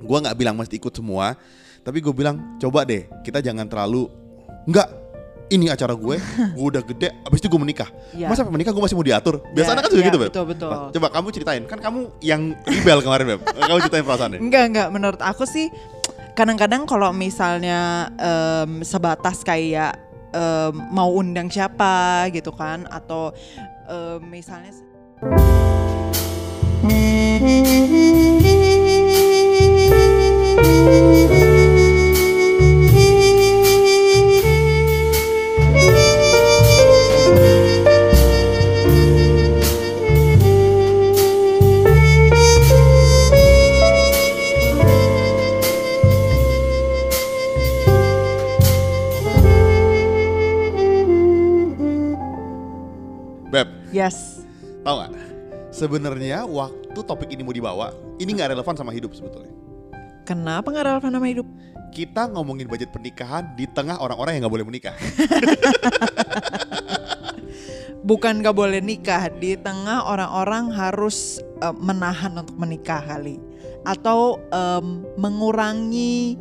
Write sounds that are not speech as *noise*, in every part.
gue nggak bilang mesti ikut semua tapi gue bilang coba deh kita jangan terlalu nggak ini acara gue *laughs* gue udah gede abis itu gue menikah Iya. masa sampai menikah gue masih mau diatur biasanya Ya, kan juga ya, gitu beb betul, betul. Nah, coba kamu ceritain kan kamu yang rebel kemarin beb *laughs* kamu ceritain perasaannya Enggak, enggak. Menurut aku sih kadang-kadang kalau misalnya em, sebatas kayak em, mau undang siapa gitu kan atau em, misalnya yes. tau gak sebenarnya waktu topik ini mau dibawa ini nggak relevan sama hidup sebetulnya Kenapa nggak relevan sama hidup? kita ngomongin budget pernikahan di tengah orang-orang yang nggak boleh menikah *laughs* Bukan gak boleh nikah di tengah orang-orang harus eh, menahan untuk menikah kali atau em, mengurangi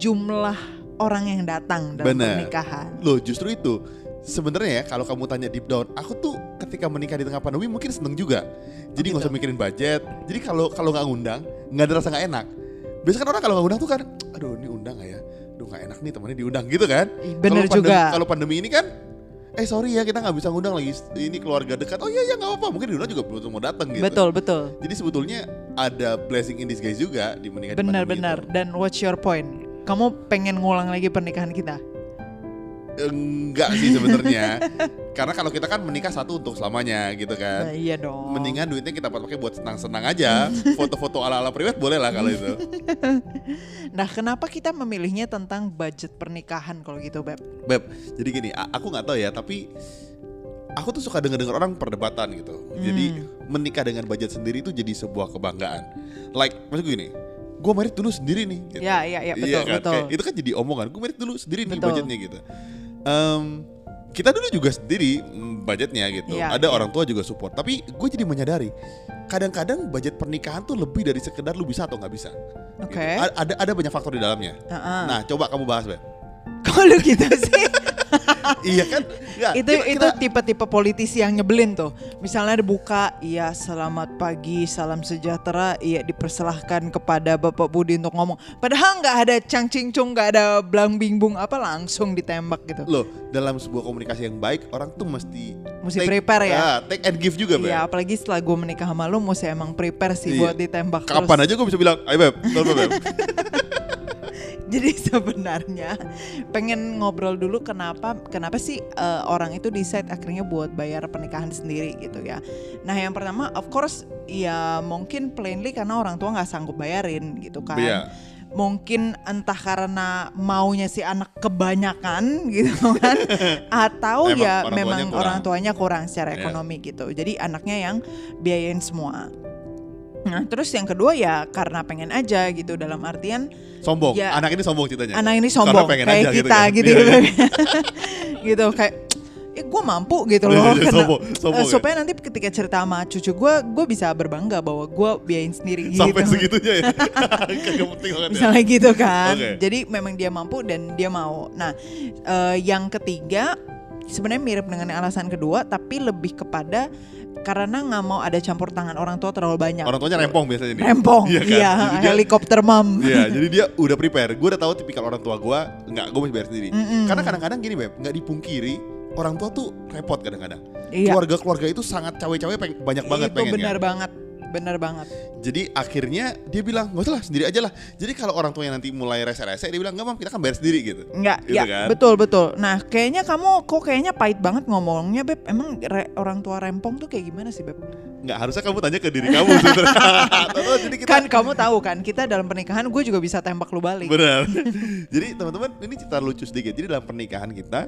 jumlah orang yang datang dalam Bener. pernikahan. Loh justru itu Sebenarnya ya kalau kamu tanya deep down, aku tuh ketika menikah di tengah pandemi mungkin seneng juga. Jadi nggak gitu. usah mikirin budget. Jadi kalau kalau nggak ngundang, nggak ada rasa nggak enak. Biasanya kan orang kalau nggak undang tuh kan, aduh ini undang nggak ya? Aduh nggak enak nih temennya diundang gitu kan? Bener pandem- juga. Kalau pandemi ini kan, eh sorry ya kita nggak bisa ngundang lagi. Ini keluarga dekat. Oh iya ya nggak apa-apa. Mungkin diundang juga belum mau datang gitu. Betul, betul. Jadi sebetulnya ada blessing in disguise juga di menikah di pandemi Benar-benar. itu. Dan what's your point? Kamu pengen ngulang lagi pernikahan kita? Enggak sih sebenarnya. *laughs* Karena kalau kita kan menikah satu untuk selamanya gitu kan. Nah, iya dong. Mendingan duitnya kita pakai buat senang-senang aja. Foto-foto ala-ala priwet boleh lah kalau itu. *laughs* Nah, kenapa kita memilihnya tentang budget pernikahan kalau gitu, Beb? Beb, jadi gini, aku nggak tahu ya, tapi aku tuh suka denger-denger orang perdebatan gitu. Jadi menikah dengan budget sendiri itu jadi sebuah kebanggaan. Like, maksud gue gini, gue merit dulu sendiri nih. Gitu. Ya, ya, ya, betul, kan? betul. Kayak itu kan jadi omongan, gue merit dulu sendiri nih Betul. budgetnya gitu. Em, kita dulu juga sendiri mm, budgetnya gitu. Iya, Ada iya. orang tua juga support. Tapi gue jadi menyadari, kadang-kadang budget pernikahan tuh lebih dari sekedar lu bisa atau nggak bisa. Oke. Gitu. A- Ada ada banyak faktor di dalamnya. Heeh. Nah, coba kamu bahas, Beb. Kok lu gitu sih? *laughs* iya kan? Nggak, itu kita- itu tipe-tipe politisi yang nyebelin tuh. Misalnya dibuka, iya selamat pagi, salam sejahtera, iya dipersilahkan kepada Bapak Budi untuk ngomong. Padahal nggak ada cang cincung, nggak ada belang bingbung apa langsung ditembak gitu. Loh, dalam sebuah komunikasi yang baik, orang tuh mesti Mesti prepare ya. Ah, take and give juga. Iya, apalagi setelah gue menikah sama lu, mesti emang prepare sih Iya. buat ditembak Kapan terus. aja gue bisa bilang, ayo Beb, Beb. *laughs* *laughs* Jadi sebenarnya pengen ngobrol dulu kenapa kenapa sih eh, orang itu decide akhirnya buat bayar pernikahan sendiri gitu ya. Nah yang pertama of course ya mungkin plainly karena orang tua nggak sanggup bayarin gitu kan. Iya. Mungkin entah karena maunya si anak kebanyakan *laughs* gitu kan, atau ya orang tuanya memang kurang. orang tuanya kurang secara Iya. ekonomi gitu. Jadi anaknya yang biayain semua. Nah terus yang kedua ya karena pengen aja gitu dalam artian Sombong. Ya. Anak ini sombong ceritanya. anak ini Karena sombong pengen kayak aja gitu kita kan. gitu Iya, iya. *laughs* gitu kayak ya gue mampu gitu Iya, loh iya, karena sombong, sombong eh, ya. supaya nanti ketika cerita sama cucu gue gue bisa berbangga bahwa gue biayain sendiri Sampai gitu segitunya ya. *laughs* Ya. misalnya gitu kan Oke. jadi memang dia mampu dan dia mau nah eh, yang ketiga sebenarnya mirip dengan alasan kedua tapi lebih kepada karena nggak mau ada campur tangan orang tua terlalu banyak Orang tuanya rempong biasanya nih. rempong Iya kan? iya Jadi dia- helikopter mam Iya, jadi dia udah prepare. Gue udah tahu tipikal orang tua gue, nggak, gue mesti bayar sendiri. Mm-mm. Karena kadang-kadang gini beb, nggak dipungkiri, orang tua tuh repot kadang-kadang. Iya. Keluarga-keluarga itu sangat cawe-cawe banyak banget itu pengen benar kan. banget benar banget Jadi akhirnya dia bilang nggak usah lah sendiri aja lah. Jadi kalau orang tuanya nanti mulai rese-rese, dia bilang nggak mam kita kan bayar sendiri gitu. Enggak, Gitu ya kan? betul betul. Nah, kayaknya kamu kok kayaknya pahit banget ngomongnya, Beb. Emang re- orang tua rempong tuh kayak gimana sih, Beb? Nggak harusnya kamu tanya ke diri kamu *laughs* jadi kita Kan kamu tahu kan, kita dalam pernikahan gue juga bisa tembak lu balik. Benar. *laughs* Jadi teman-teman ini cerita lucu sedikit. Jadi dalam pernikahan kita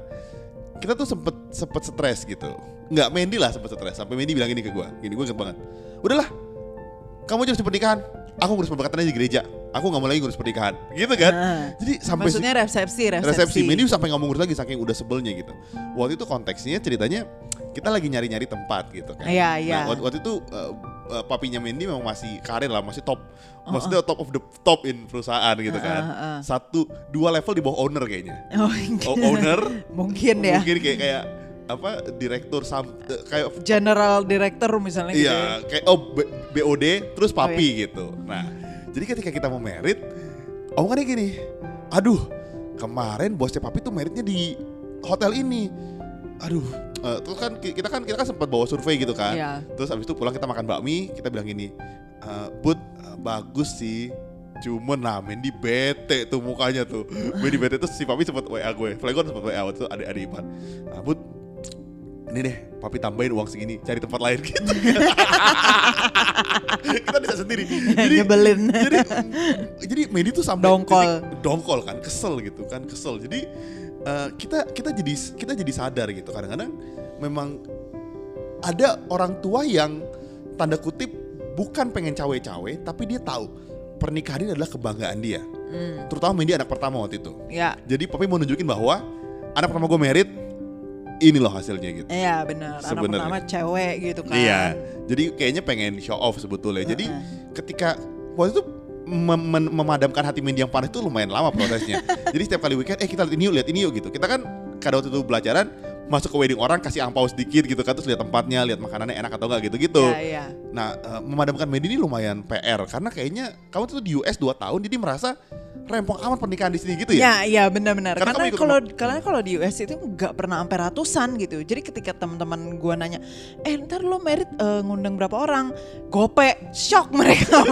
kita tuh sempet sempet stres gitu. Nggak Mandy lah sempet stres. Sampai Mandy bilang ini ke gue. Gini gue inget banget. Udahlah. Kamu ngurus pernikahan. Aku ngurus pemberkatan aja di gereja. Aku nggak mau lagi ngurus pernikahan. Gitu kan? Ah. Jadi sampai Maksudnya resepsi, resepsi. resepsi. Mandy sampai ngomong ngurus lagi saking udah sebelnya gitu. Waktu itu konteksnya ceritanya kita lagi nyari-nyari tempat gitu kan. Iya, iya. Nah, waktu, waktu itu uh, eh, papinya Mandy memang masih karir lah, masih top, Uh-uh. maksudnya top of the top in perusahaan gitu kan. uh-uh. Satu, dua level di bawah owner kayaknya. Oh, *laughs* owner mungkin ya. mungkin kayak kayak apa direktur sam eh, kayak General Director misalnya gitu. ya. iya kayak oh B- BOD terus Oh, papi gitu. Nah, jadi ketika kita mau merit, omongannya gini, aduh kemarin bosnya papi tuh meritnya di hotel ini. Aduh, eh, terus kan ki- kita kan kita kan sempat bawa survei gitu kan. Iya. Terus abis itu pulang kita makan bakmi, kita bilang gini, "Eh, Bud eh, bagus sih, cuman nah Mendy bete tuh mukanya tuh. *laughs* Mendy bete tuh si papi sempat WA gue, Flegon sempat WA waktu itu adik-adik Ipan. Nah, Bud, ini deh papi tambahin uang segini, cari tempat lain *laughs* gitu. kita bisa sendiri. Jadi Nyebelin. jadi jadi Mendy tuh sampai Dongkol. titik dongkol kan, kesel gitu kan, kesel. Jadi eh, kita kita jadi kita jadi sadar gitu kadang-kadang memang ada orang tua yang tanda kutip bukan pengen cawe-cawe tapi dia tahu pernikahan ini adalah kebanggaan dia. Hmm, Terutama Mendy anak pertama waktu itu. ya. Jadi papi mau nunjukin bahwa anak pertama gue merit ini loh hasilnya gitu. Iya benar. Anak pertama cewek gitu kan. Iya. Jadi kayaknya pengen show off sebetulnya. Jadi ketika waktu itu mem- mem- memadamkan hati Mendy yang panas itu lumayan lama prosesnya. *laughs* Jadi setiap kali weekend, eh kita lihat ini yuk, lihat ini yuk gitu. Kita kan kada waktu itu belajaran masuk ke wedding orang kasih angpau sedikit gitu kan terus lihat tempatnya, lihat makanannya enak atau enggak gitu-gitu. Iya, iya. Nah, eh, memadamkan Mendy ini lumayan PR karena kayaknya kamu tuh di US 2 tahun jadi merasa rempong amat pernikahan di sini gitu ya. Ya, iya benar-benar. Karena Karena kalau karena kalau di US itu nggak pernah sampai ratusan gitu. Jadi ketika teman-teman gua nanya, eh ntar lo merit eh, ngundang berapa orang? Gope, shock mereka.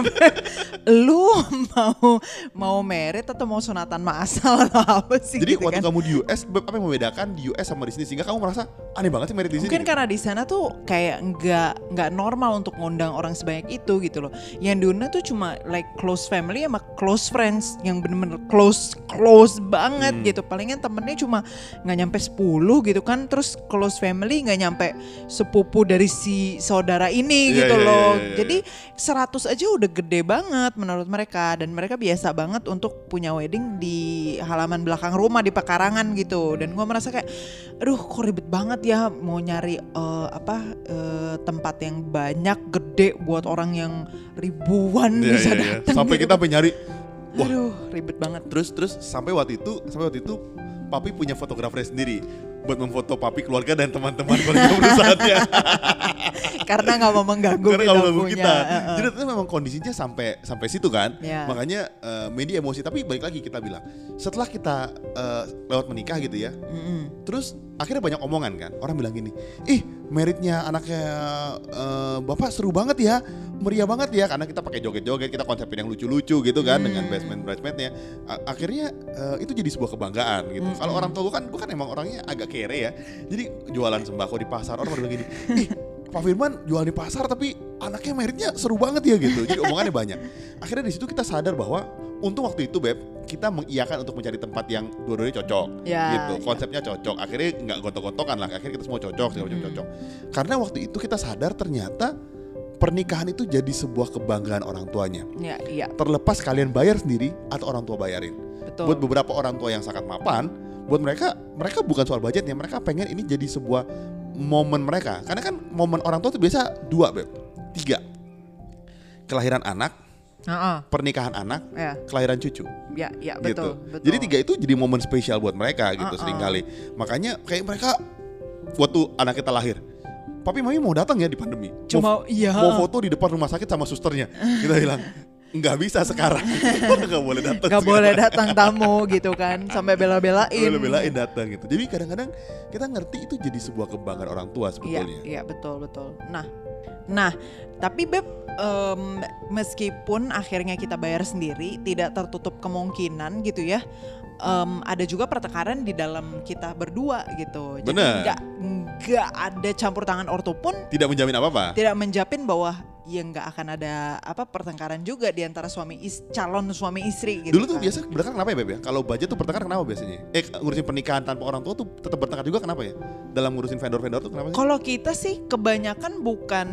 *laughs* lu mau mau merit atau mau sunatan masal atau apa sih? Jadi gitu waktu kan? kamu di US, apa yang membedakan di US sama di sini sehingga kamu merasa aneh banget sih merit di sini? Mungkin karena di sana tuh kayak nggak nggak normal untuk ngundang orang sebanyak itu gitu loh. Yang diundang tuh cuma like close family sama close friends yang bener-bener close close banget Hmm. gitu. Palingan temennya cuma nggak nyampe 10 gitu kan. Terus close family nggak nyampe sepupu dari si saudara ini Iya, gitu iya, loh. iya, iya, iya. Jadi 100 aja udah gede banget menurut mereka dan mereka biasa banget untuk punya wedding di halaman belakang rumah di pekarangan gitu. Dan gua merasa kayak aduh kok ribet banget ya mau nyari eh, apa eh, tempat yang banyak gede buat orang yang ribuan Iya, bisa iya, iya. datang Sampai gitu. kita sampai nyari Wah. aduh ribet banget terus terus sampai waktu itu sampai waktu itu papi punya fotografer sendiri buat memfoto papi keluarga dan teman-teman keluarga *laughs* perusahaannya karena nggak mau mengganggu karena kita kamu ganggu punya kita Heeh. jadi ternyata memang kondisinya sampai sampai situ kan Ya. makanya eh, media emosi tapi balik lagi kita bilang setelah kita eh, lewat menikah gitu ya Mm-mm. terus akhirnya banyak omongan kan orang bilang gini ih meritnya anaknya eh, bapak seru banget ya meriah banget ya karena kita pakai joget-joget kita konsepin yang lucu-lucu gitu kan Hmm. dengan basement bridesmaidnya akhirnya eh, itu jadi sebuah kebanggaan gitu. Hmm, kalau orang tua gue kan gue kan emang orangnya agak kere ya. Jadi jualan sembako di pasar orang bilang gini ih Pak Firman jual di pasar tapi anaknya meritnya seru banget ya gitu. Jadi omongannya *laughs* banyak. Akhirnya di situ kita sadar bahwa untung waktu itu beb kita mengiyakan untuk mencari tempat yang dua-duanya cocok Ya, gitu. ya. konsepnya cocok. Akhirnya nggak gontok-gontokan lah. Akhirnya kita semua cocok segala macam Hmm. cocok. Karena waktu itu kita sadar ternyata pernikahan itu jadi sebuah kebanggaan orang tuanya. Ya iya. Terlepas kalian bayar sendiri atau orang tua bayarin. Betul. Buat beberapa orang tua yang sangat mapan buat mereka mereka bukan soal budgetnya mereka pengen ini jadi sebuah momen mereka karena kan momen orang tua itu biasa dua beb tiga kelahiran anak Heeh, pernikahan anak ya kelahiran cucu ya ya gitu. betul betul Jadi tiga itu jadi momen spesial buat mereka gitu Uh-uh. sering kali. Makanya kayak mereka waktu anak kita lahir, papi mami mau datang ya di pandemi. cuma mau, iya mau foto di depan rumah sakit sama susternya. Kita bilang nggak bisa sekarang, *laughs* nggak boleh datang. nggak boleh datang tamu gitu kan sampai bela-belain Boleh belain datang gitu. Jadi kadang-kadang kita ngerti itu jadi sebuah kebanggaan orang tua Iya, sebetulnya. iya betul betul. Nah, nah, tapi beb, em, meskipun akhirnya kita bayar sendiri, tidak tertutup kemungkinan gitu ya. em, ada juga pertengkaran di dalam kita berdua gitu. Jadi Bener. nggak nggak ada campur tangan ortu pun Tidak menjamin apa-apa. tidak menjapin bahwa ya nggak akan ada apa pertengkaran juga di antara suami is calon suami istri gitu. Dulu tuh kan. biasa bertengkar kenapa ya Beb ya? Kalau budget tuh bertengkar kenapa biasanya? Eh ngurusin pernikahan tanpa orang tua tuh tetap bertengkar juga kenapa ya? Dalam ngurusin vendor-vendor tuh kenapa sih? Kalau kita sih kebanyakan bukan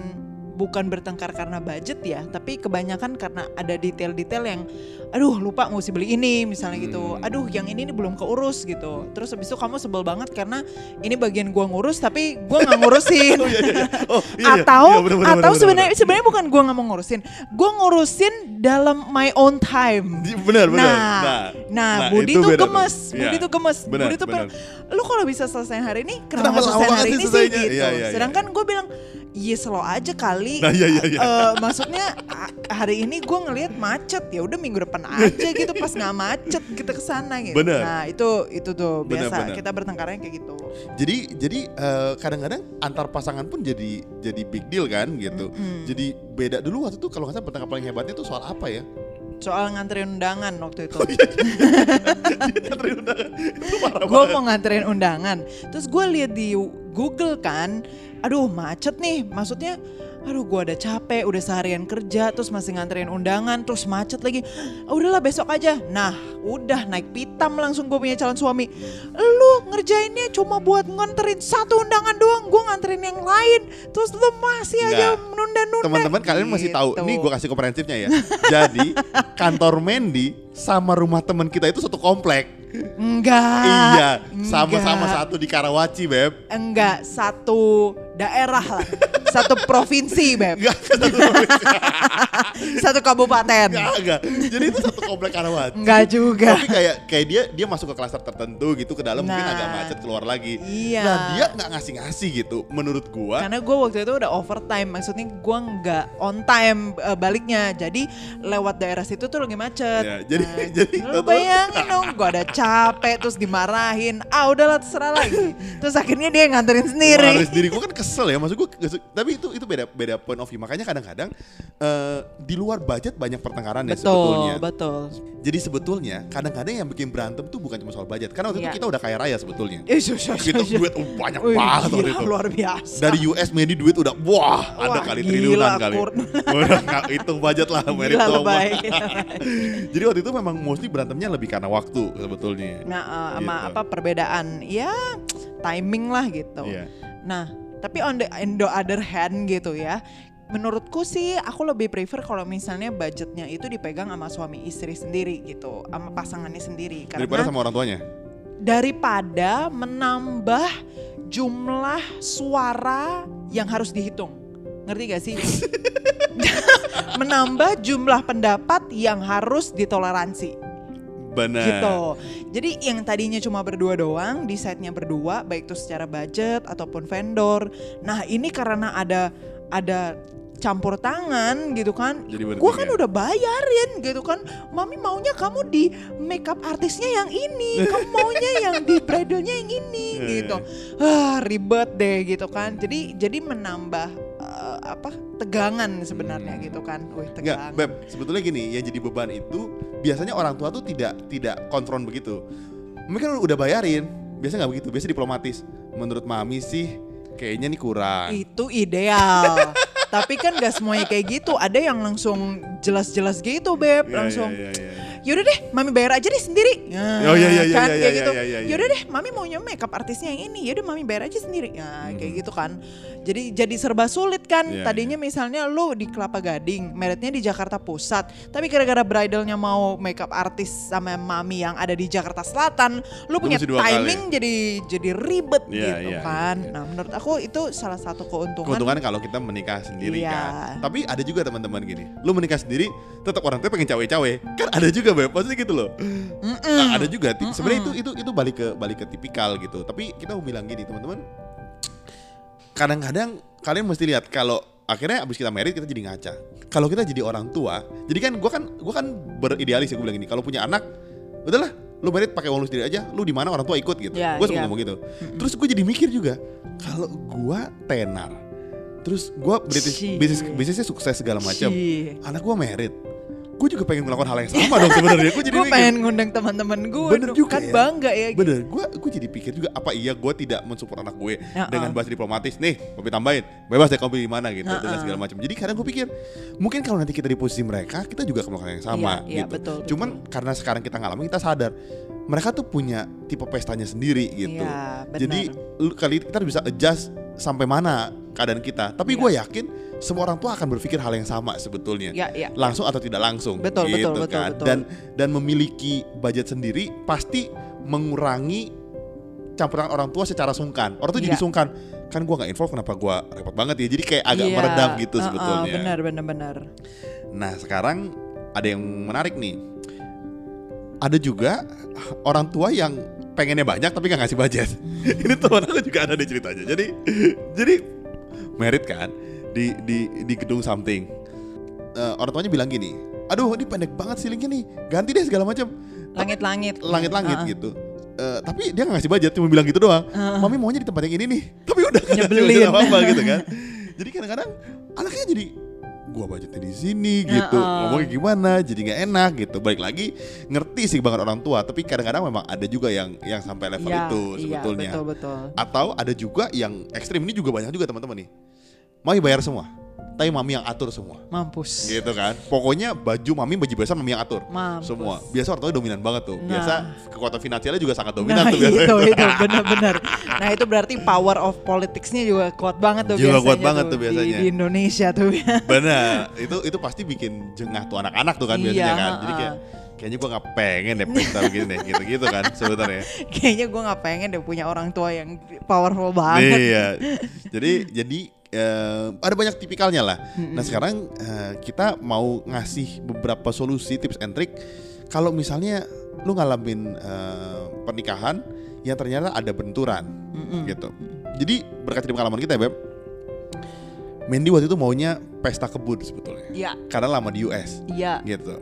bukan bertengkar karena budget ya, tapi kebanyakan karena ada detail-detail yang, aduh lupa mesti beli ini misalnya gitu, Hmm. aduh yang ini nih belum keurus gitu. Terus habis itu kamu sebel banget karena ini bagian gua ngurus tapi gua nggak ngurusin. *laughs* Oh iya iya. iya. Oh iya. iya. atau Iya, bener, bener, atau sebenarnya sebenarnya bukan gua nggak mau ngurusin, gua ngurusin dalam my own time. Iya, Bener bener. Nah, nah, Budi itu tuh beda tuh. gemes, Budi Iya. tuh gemes, Bener, Budi tuh bener. lu kalau bisa selesai hari ini, Kenapa kenapa selesai hari ini sih selesainya? gitu. Iya, iya, iya. Sedangkan gue bilang, iya slow aja kali. Nah, iya, iya, iya. Eh, maksudnya hari ini gue ngelihat macet, ya udah minggu depan aja gitu pas nggak macet kita ke sana gitu. Bener. Nah itu itu tuh Bener, biasa bener. kita bertengkarnya kayak gitu. Jadi jadi eh, kadang-kadang antar pasangan pun jadi jadi big deal kan gitu. Mm-mm. Jadi beda dulu waktu itu kalau nggak salah paling hebatnya itu soal apa ya? Soal nganterin undangan waktu itu. Oh, iya. *laughs* Nganterin undangan. itu parah gue mau nganterin undangan terus gue lihat di Google kan aduh macet nih maksudnya aduh gue udah capek udah seharian kerja terus masih nganterin undangan terus macet lagi "Ah, udahlah besok aja nah udah naik pitam langsung gue punya calon suami lu ngerjainnya cuma buat nganterin satu undangan doang gue nganterin yang lain terus lu masih aja Nggak. menunda-nunda Teman-teman kalian masih tahu, Gitu. nih gue kasih komprehensifnya ya. Jadi kantor Mandy sama rumah teman kita itu satu komplek. Enggak iya, sama-sama satu di Karawaci, beb. enggak satu daerah lah satu provinsi beb Enggak, satu *laughs* satu kabupaten enggak, enggak. Jadi itu satu komplek Karawaci. enggak juga Tapi kayak kayak dia dia masuk ke klaster tertentu gitu ke dalam mungkin Nah. agak macet keluar lagi. Iya. Nah dia nggak ngasih-ngasih gitu. Menurut gua. karena gue waktu itu udah overtime maksudnya gue nggak on time eh, baliknya jadi lewat daerah situ tuh lagi macet Ya, jadi- Nah, *laughs* jadi lu bayangin dong gue ada capek terus dimarahin ah udahlah terserah lagi *laughs* terus akhirnya dia nganterin sendiri Harus diri gue kan kesel ya maksud gue tapi itu itu beda beda point of view. Makanya kadang-kadang eh, di luar budget banyak pertengkaran ya betul sebetulnya. betul. Jadi sebetulnya kadang-kadang yang bikin berantem tuh bukan cuma soal budget. Karena waktu Iya. itu kita udah kaya raya sebetulnya. Kita syuh, syuh. duit oh, banyak Wih, banget waktu gila, itu. luar biasa. Dari US Medi duit udah wah ada Wah, kali gila, triliunan kali *laughs* hitung budget lah merit *laughs* jadi waktu itu memang mostly berantemnya lebih karena waktu sebetulnya. Nah, sama Gitu. apa perbedaan ya timing lah gitu. Iya. Nah, tapi on the, on the other hand gitu ya. Menurutku sih aku lebih prefer kalau misalnya budgetnya itu dipegang sama suami istri sendiri gitu, sama pasangannya sendiri karena daripada sama orang tuanya daripada menambah jumlah suara yang harus dihitung. Ngerti gak sih? *laughs* *laughs* menambah jumlah pendapat yang harus ditoleransi benar gitu. Jadi yang tadinya cuma berdua doang, decide-nya berdua, baik itu secara budget ataupun vendor. Nah ini karena ada ada campur tangan gitu kan. Gue kan udah bayarin gitu kan. Mami maunya kamu di makeup artisnya yang ini, *laughs* kamu maunya yang di bridalnya yang ini Iya, gitu. Ah ribet deh gitu kan. Jadi jadi menambah eh, apa tegangan sebenarnya Hmm. gitu kan. Wih tegang. Beb, sebetulnya gini, yang jadi beban itu biasanya orang tua tuh tidak tidak konfront begitu. Mereka udah bayarin, biasa nggak begitu, biasa diplomatis. Menurut mami sih kayaknya nih kurang. Itu ideal. *laughs* Tapi kan gak semuanya kayak gitu. Ada yang langsung jelas-jelas gitu, Beb. Iya, langsung. iya, iya, iya. Yaudah deh, Mami bayar aja deh sendiri. Ya, Oh, iya, iya, iya, kan iya, kayak iya, gitu. iya, iya, iya. Yaudah deh, Mami maunya makeup artisnya yang ini. Yaudah Mami bayar aja sendiri. Ya, Hmm. kayak gitu kan. Jadi jadi serba sulit kan. Iya, Tadinya misalnya lu di Kelapa Gading, meritnya di Jakarta Pusat. Tapi gara-gara bridalnya mau makeup artis sama Mami yang ada di Jakarta Selatan, lu punya timing jadi jadi ribet Iya, gitu iya, kan. iya. Nah, menurut aku itu salah satu keuntungan Keuntungan kalau kita menikah sendiri Iya. kan. Tapi ada juga teman-teman gini, lu menikah sendiri, tetap orang tua pengen cawe-cawe. Kan ada juga beb, pasti gitu loh. Nah, ada juga. ti- Mm-mm. Sebenarnya itu itu itu balik ke balik ke tipikal gitu. Tapi kita mau bilang gini teman-teman. Kadang-kadang kalian mesti lihat kalau akhirnya abis kita merit kita jadi ngaca. Kalau kita jadi orang tua, jadi kan gua kan gua kan beridealis ya gue bilang gini. Kalau punya anak, udahlah lu merit pakai uang lu sendiri aja. Lu di mana orang tua ikut gitu. Iya, gue selalu iya. ngomong gitu. Terus gue jadi mikir juga, kalau gua tenar, terus gua bisnis bisnisnya sukses segala macam. Anak gua merit, gue juga pengen melakukan hal yang sama dong sebenarnya. Gue jadi mikir, pengen ngundang teman-teman gue Bener juga kan ya. bangga ya gitu. Bener, gue gue jadi pikir juga apa iya gue tidak mensupport anak gue Ya, dengan bahasa diplomatis nih, kopi tambahin, bebas deh kopi di mana gitu Ya, uh. segala macam. Jadi kadang gue pikir mungkin kalau nanti kita di posisi mereka, kita juga akan melakukan yang sama iya, gitu. betul, Cuman karena sekarang kita ngalamin kita sadar mereka tuh punya tipe pestanya sendiri gitu. Benar. Jadi kali kita bisa adjust sampai mana keadaan kita. Tapi Iya. gue yakin semua orang tua akan berpikir hal yang sama sebetulnya. Ya, ya. Langsung atau tidak langsung. Betul, betul, gitu betul, kan. betul. Dan dan memiliki budget sendiri pasti mengurangi campur tangan orang tua secara sungkan. Orang tuh jadi Iya. sungkan. Kan gua nggak involve kenapa gua repot banget ya. Jadi kayak agak Iya, meredam gitu uh-uh, sebetulnya. Benar, benar, benar. Nah sekarang ada yang menarik nih. Ada juga orang tua yang pengennya banyak tapi nggak ngasih budget. *laughs* Ini teman aku juga ada nih ceritanya. Jadi jadi merit kan di di di gedung something. Eh, orang tuanya bilang gini, aduh ini pendek banget ceilingnya nih, ganti deh segala macam. Langit-langit. Langit-langit Uh-uh. gitu. Eh, tapi dia nggak ngasih budget, cuma bilang gitu doang. Mami maunya di tempat yang ini nih, *laughs* tapi udah Nyebelin. budget apa-apa gitu kan. Jadi kadang-kadang anaknya jadi gua budgetnya di sini gitu, Heeh. ngomongnya gimana, jadi nggak enak gitu. Balik lagi ngerti sih banget orang tua, tapi kadang-kadang memang ada juga yang yang sampai level Iya, itu iya, sebetulnya. betul, betul. Atau ada juga yang ekstrim ini juga banyak juga teman-teman nih. Mami bayar semua, tapi mami yang atur semua. Mampus. Gitu kan. Pokoknya baju mami baju besar mami yang atur. Mampus. Semua. Biasa orang tuanya dominan banget tuh. Nah. Biasa kekuatan finansialnya juga sangat dominan Nah tuh *laughs* biasanya. itu itu benar-benar. Nah itu berarti power of politicsnya juga kuat banget tuh Juga biasanya kuat banget tuh di- biasanya. di, Indonesia tuh. *laughs* Benar. Itu itu pasti bikin jengah tuh anak-anak tuh kan Iya, biasanya kan. Jadi kayak kayaknya gua nggak pengen deh pesta begini deh gitu-gitu kan sebenarnya. *laughs* Kayaknya gue nggak pengen deh punya orang tua yang powerful banget. Iya. Jadi jadi eh, ada banyak tipikalnya lah. Nah sekarang eh, kita mau ngasih beberapa solusi tips and trick kalau misalnya lu ngalamin eh, pernikahan yang ternyata ada benturan gitu. Jadi berkat dari pengalaman kita ya Beb. Mandy waktu itu maunya pesta kebun sebetulnya. Iya, Karena lama di US iya. gitu.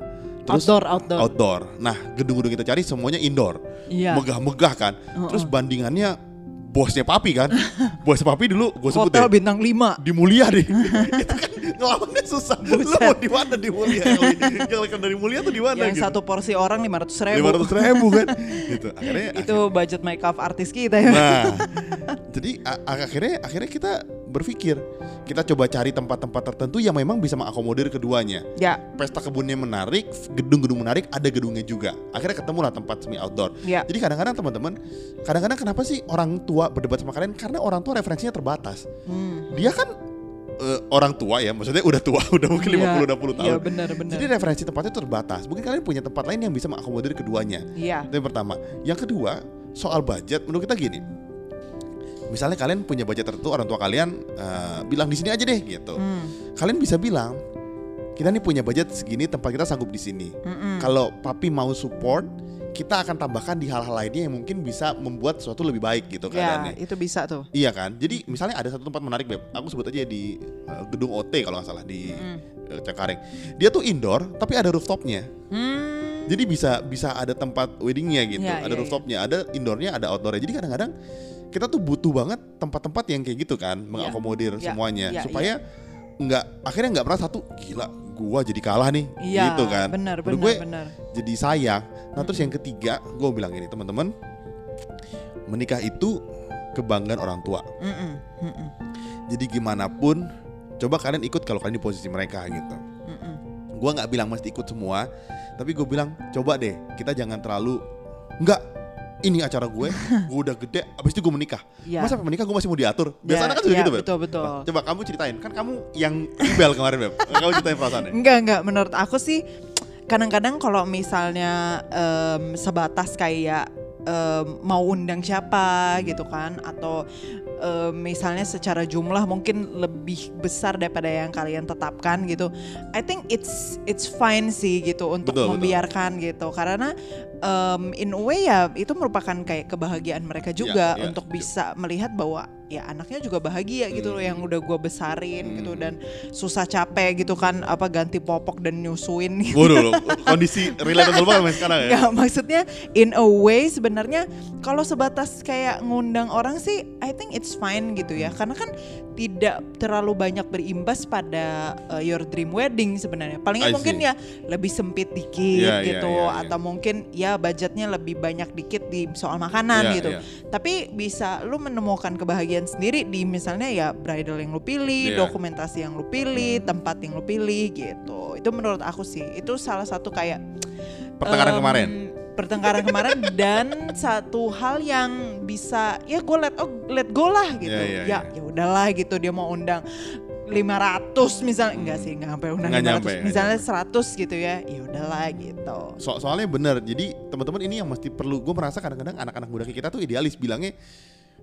Outdoor, outdoor. outdoor. Nah, gedung-gedung kita cari semuanya indoor. Iya. Megah-megah kan. Terus bandingannya bosnya papi kan. *laughs* Bosnya papi dulu gue sebut Hotel deh. bintang 5 Di mulia deh. *laughs* itu kan ngelawannya susah. Lu Buset. mau di mana di mulia? Yang lekan dari mulia tuh di mana Yang gitu? satu porsi orang 500 ribu. Lima ratus ribu kan. gitu. Akhirnya *laughs* Itu budget makeup artis kita ya. Nah, jadi akhirnya akhirnya kita berpikir kita coba cari tempat-tempat tertentu yang memang bisa mengakomodir keduanya. Ya, Pesta kebunnya menarik, gedung-gedung menarik, ada gedungnya juga. Akhirnya ketemulah tempat semi outdoor. ya. Jadi kadang-kadang teman-teman, kadang-kadang kenapa sih orang tua berdebat sama kalian? Karena orang tua referensinya terbatas. Hmm. Dia kan eh, orang tua ya, maksudnya udah tua, *laughs* udah mungkin Iya, 50 60 tahun. Iya, benar benar. Jadi referensi tempatnya terbatas. Mungkin kalian punya tempat lain yang bisa mengakomodir keduanya. Iya. Itu yang pertama. Yang kedua, soal budget menurut kita gini. Misalnya kalian punya budget tertentu, orang tua kalian eh, bilang di sini aja deh gitu. Hmm. Kalian bisa bilang, kita nih punya budget segini, tempat kita sanggup di sini. Kalau papi mau support, kita akan tambahkan di hal-hal lainnya yang mungkin bisa membuat sesuatu lebih baik gitu Ya, keadaannya. itu bisa tuh. Iya kan? Jadi misalnya ada satu tempat menarik beb, aku sebut aja di uh, gedung OT kalau nggak salah di uh, Cengkareng. Dia tuh indoor tapi ada rooftopnya. Hmm. Jadi bisa bisa ada tempat weddingnya gitu, Iya, ada iya, rooftopnya, ada indoornya, ada outdoornya. Jadi kadang-kadang kita tuh butuh banget tempat-tempat yang kayak gitu kan, mengakomodir Iya, semuanya iya, supaya nggak akhirnya nggak pernah satu gila gua jadi kalah nih Iya, gitu kan. benar Menurut benar gue benar. jadi sayang. Nah terus yang ketiga, gue bilang gini teman-teman, menikah itu kebanggaan orang tua. Mm-mm, mm-mm, Jadi gimana pun, coba kalian ikut kalau kalian di posisi mereka gitu. Gue nggak bilang mesti ikut semua, tapi gue bilang coba deh kita jangan terlalu nggak ini acara gue, *laughs* gue udah gede, abis itu gue menikah. Iya. Masa menikah gue masih mau diatur? Ya, Biasanya kan sudah ya, gitu, Beb. betul, betul. Coba kamu ceritain, kan kamu yang rebel kemarin, Beb. *laughs* kamu ceritain perasaannya. Enggak enggak menurut aku sih kadang-kadang kalau misalnya em, sebatas kayak em, mau undang siapa gitu kan atau em, misalnya secara jumlah mungkin lebih besar daripada yang kalian tetapkan gitu. I think it's it's fine sih gitu untuk Betul, betul. membiarkan gitu karena em, in a way ya itu merupakan kayak kebahagiaan mereka juga iya, untuk setuju. bisa melihat bahwa ya anaknya juga bahagia gitu loh yang udah gua besarin gitu Hmm. dan susah capek gitu kan apa ganti popok dan nyusuin gitu. Waduh, kondisi relatable banget sekarang ya. Nggak, maksudnya in a way sebenarnya kalau sebatas kayak ngundang orang sih I think it's fine gitu ya karena kan tidak terlalu banyak berimbas pada uh, your dream wedding sebenarnya I palingan mungkin see. ya lebih sempit dikit iya, gitu iya, iya. atau mungkin ya budgetnya lebih banyak dikit di soal makanan Iya, gitu iya. tapi bisa lu menemukan kebahagiaan sendiri di misalnya ya bridal yang lu pilih, Iya. dokumentasi yang lu pilih, tempat yang lu pilih gitu. Itu menurut aku sih itu salah satu kayak Pertengkaran em, kemarin. Pertengkaran kemarin *laughs* dan satu hal yang bisa ya gue let oh, let go lah gitu. Iya, iya, ya iya. ya udahlah gitu dia mau undang 500 misalnya enggak sih enggak sampai undang Nggak 500 nyampe, misalnya 100 gitu ya ya udahlah gitu So- soalnya bener jadi teman-teman ini yang mesti perlu gue merasa kadang-kadang anak-anak muda kita tuh idealis bilangnya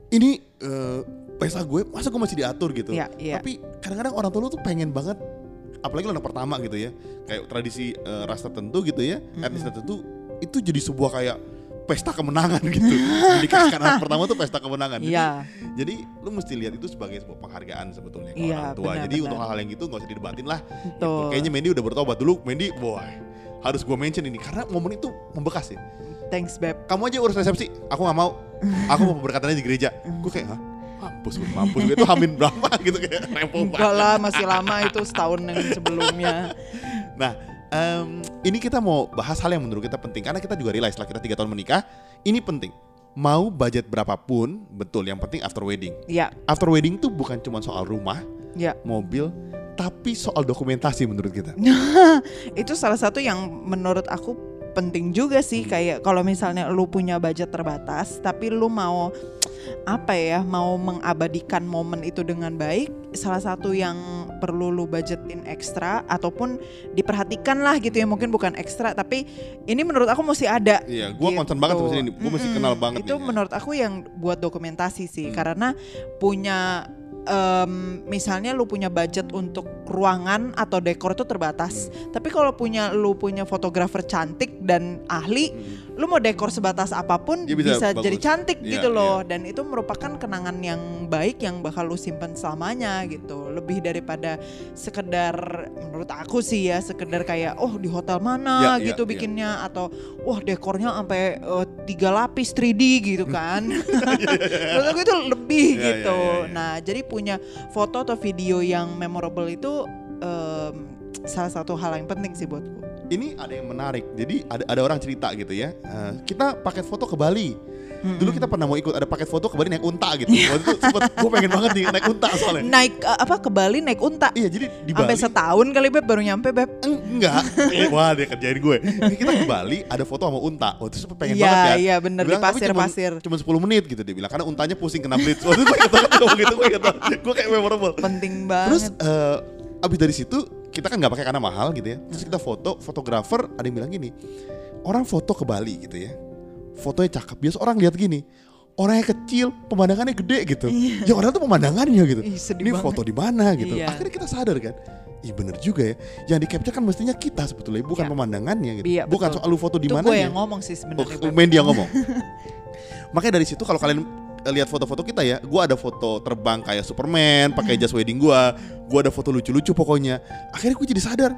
ini eh, pesta gue masa gue masih diatur gitu? Iya, iya. tapi kadang-kadang orang tua lu tuh pengen banget apalagi anak pertama gitu ya. Kayak tradisi eh, ras tertentu gitu ya etnis tertentu itu jadi sebuah kayak pesta kemenangan *laughs* gitu. Menikahkan anak pertama tuh pesta kemenangan. Jadi- Iya. jadi lu mesti lihat itu sebagai sebuah penghargaan sebetulnya ke Iya, orang tua. benar, jadi benar. untuk hal-hal yang gitu nggak usah didebatin lah. Gitu. Kayaknya Mendy udah bertobat dulu. Mendy boy harus gue mention ini. Karena momen itu membekas ya thanks beb. Kamu aja urus resepsi. Aku nggak mau aku mau berkatanya di gereja. Gue kayak hah? Mampus gue mampus gue itu hamin berapa? *laughs* Gitu kayak repo enggak banget lah masih lama itu setahun yang sebelumnya. *laughs* Nah em, ini kita mau bahas hal yang menurut kita penting. Karena kita juga realize setelah kita tiga tahun menikah ini penting. Mau budget berapapun betul. Yang penting after wedding. Ya. After wedding tuh bukan cuma soal rumah ya. mobil tapi soal dokumentasi menurut kita. *laughs* Itu salah satu yang menurut aku penting juga sih Hmm. kayak kalau misalnya lu punya budget terbatas tapi lu mau apa ya mau mengabadikan momen itu dengan baik salah satu yang perlu lu budgetin ekstra ataupun diperhatikan lah gitu ya mungkin bukan ekstra tapi ini menurut aku mesti ada Iya, gue concern banget sama ini. Gue mesti Mm-mm. kenal banget itu nih. menurut aku yang buat dokumentasi sih Hmm. karena punya em, misalnya lu punya budget untuk ruangan atau dekor itu terbatas tapi kalau punya lu punya fotografer cantik dan ahli Hmm. Lu mau dekor sebatas apa pun Dia bisa, bisa bagus. jadi cantik Iya, gitu loh. dan itu merupakan kenangan yang baik yang bakal lu simpan selamanya gitu. Lebih daripada sekedar menurut aku sih ya sekedar kayak oh di hotel mana? Iya, iya, gitu iya. bikinnya. Atau wah dekornya sampai eh, tiga lapis 3D gitu *laughs* kan. *laughs* Menurut aku itu lebih Iya, gitu. iya, iya, iya. nah jadi punya foto atau video yang memorable itu em, salah satu hal yang penting sih buatku Ini ada yang menarik. Jadi ada ada orang cerita gitu ya. eh, kita paket foto ke Bali. Dulu kita pernah mau ikut ada paket foto ke Bali naik unta gitu. Waktu itu sempet gue pengen banget nih naik unta soalnya. naik eh, apa ke Bali naik unta Iya jadi di sampai Bali setahun kali beb baru nyampe beb Eng- enggak. Eh, Wah dia kerjain gue. Kita ke Bali ada foto sama unta. Waktu itu sempet pengen Iya, banget kan. iya, bener, bilang, di "Tapi cuman- pasir-pasir." Cuma 10 menit gitu dia bilang karena untanya pusing kena blitz. Waktu itu gue gitu gue kata gue kayak memorable. penting Terus banget eh, abis dari situ kita kan nggak pakai karena mahal gitu ya. Terus kita foto, fotografer ada yang bilang gini, orang foto ke Bali gitu ya, fotonya cakep. Biasa orang lihat gini, orangnya kecil, pemandangannya gede gitu. Ya orang tuh pemandangannya gitu. Ih, Ini banget. foto di mana gitu. Iya. Akhirnya kita sadar kan, Ih bener juga ya. Yang di capture kan mestinya kita sebetulnya, bukan Iya. pemandangannya gitu. Iya, bukan betul. soal lu foto di mana gue yang ngomong sih Oh, sebenarnya Beb. main dia ngomong. *laughs* Makanya dari situ kalau kalian lihat foto-foto kita ya, gua ada foto terbang kayak Superman, pakai jas wedding gua, gua ada foto lucu-lucu pokoknya. Akhirnya gue jadi sadar,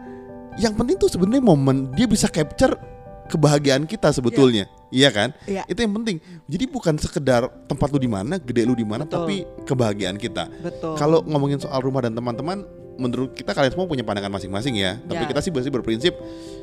yang penting tuh sebenarnya momen dia bisa capture kebahagiaan kita sebetulnya. Iya kan? Iya. Itu yang penting. Jadi bukan sekedar tempat lu di mana, gede lu di mana, tapi kebahagiaan kita. betul Kalau ngomongin soal rumah dan teman-teman, menurut kita kalian semua punya pandangan masing-masing ya. Tapi Ya. kita sih pasti berprinsip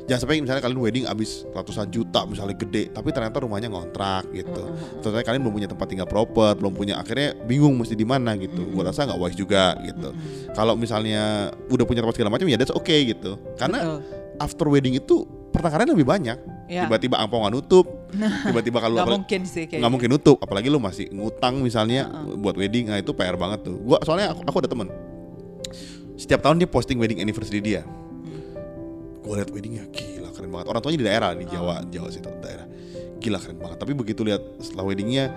jangan sampai misalnya kalian wedding abis ratusan juta misalnya gede, tapi ternyata rumahnya ngontrak gitu. Ternyata kalian belum punya tempat tinggal proper, belum punya akhirnya bingung mesti di mana gitu. Gua rasa nggak wise juga gitu. Kalau misalnya udah punya tempat segala macam ya that's okay gitu. Karena Betul. after wedding itu pertengkaran lebih banyak. Ya. Tiba-tiba angpau nggak nutup, tiba-tiba kalau nggak mungkin sih kayak nggak mungkin nutup apalagi lu masih ngutang misalnya buat wedding nah itu PR banget tuh gua soalnya aku, aku ada temen setiap tahun dia posting wedding anniversary dia. Gua liat weddingnya gila keren banget. Orang tuanya di daerah di Jawa Jawa situ daerah. Gila keren banget. Tapi begitu lihat setelah weddingnya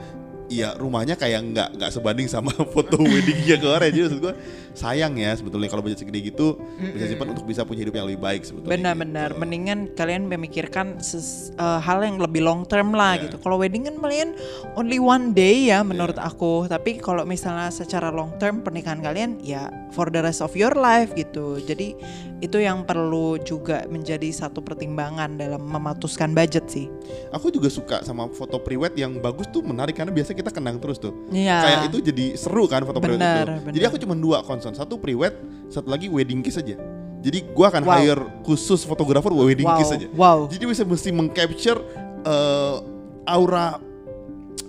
ya rumahnya kayak nggak nggak sebanding sama *laughs* foto weddingnya kemarin jadi maksud gua sayang ya sebetulnya kalau budget segede gitu bisa simpan untuk bisa punya hidup yang lebih baik sebetulnya Benar-benar, gitu. mendingan kalian memikirkan ses- eh, hal yang lebih long term lah Iya. gitu. Kalau wedding kan kalian only one day ya menurut aku. Tapi kalau misalnya secara long term pernikahan kalian ya for the rest of your life gitu. Jadi itu yang perlu juga menjadi satu pertimbangan dalam memutuskan budget sih. aku juga suka sama foto priwet yang bagus tuh menarik karena biasa kita kenang terus tuh Iya. kayak itu jadi seru kan foto Benar, itu. benar. Jadi aku cuma dua concern, satu priwet, satu lagi wedding kiss aja. Jadi gua akan Wow. hire khusus fotografer buat wedding wow. kiss aja. Wow. Jadi bisa mesti mengcapture eh, aura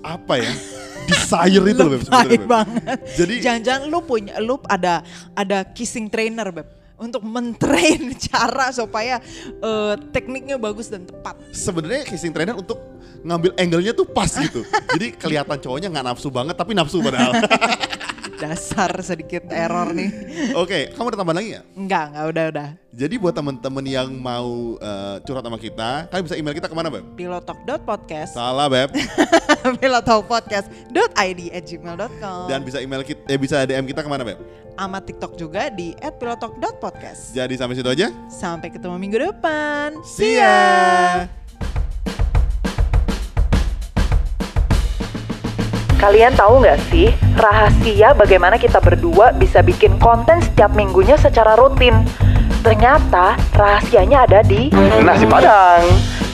apa ya? *laughs* Desire itu loh Beb, banget. Jadi Jangan-jangan lu punya lu ada ada kissing trainer beb untuk mentrain *laughs* cara supaya eh, tekniknya bagus dan tepat. sebenarnya kissing trainer untuk ngambil angle-nya tuh pas gitu. Jadi kelihatan cowoknya nggak nafsu banget tapi nafsu padahal. *laughs* Dasar sedikit error nih. Oke, kamu ada tambahan lagi ya? Enggak, enggak udah udah. Jadi buat temen-temen yang mau eh, curhat sama kita, kalian bisa email kita ke mana Beb? pilotalk.podcast Salah Beb. *laughs* pilotalkpodcast.id at gmail.com Dan bisa email kita, eh bisa DM kita ke mana Beb? sama TikTok juga di at pilotalk.podcast Jadi sampai situ aja. Sampai ketemu minggu depan See ya. Kalian tahu nggak sih rahasia bagaimana kita berdua bisa bikin konten setiap minggunya secara rutin? Ternyata rahasianya ada di Nasi Padang.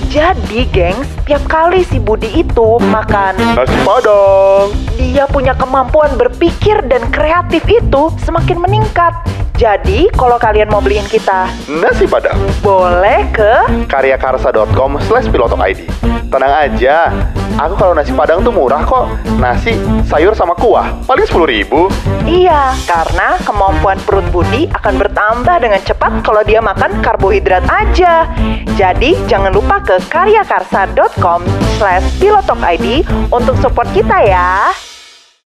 Jadi, gengs, tiap kali si Budi itu makan, Nasi Padang. dia punya kemampuan berpikir dan kreatif itu semakin meningkat. Jadi, kalau kalian mau beliin kita, Nasi Padang. boleh ke karyakarsa.com slash pilotok ID. Tenang aja, aku kalau nasi padang tuh murah kok. Nasi, sayur sama kuah, paling 10 ribu. Iya, karena kemampuan perut Budi akan bertambah dengan cepat kalau dia makan karbohidrat aja. Jadi, jangan lupa ke karyakarsa.com slash pilotokid untuk support kita ya.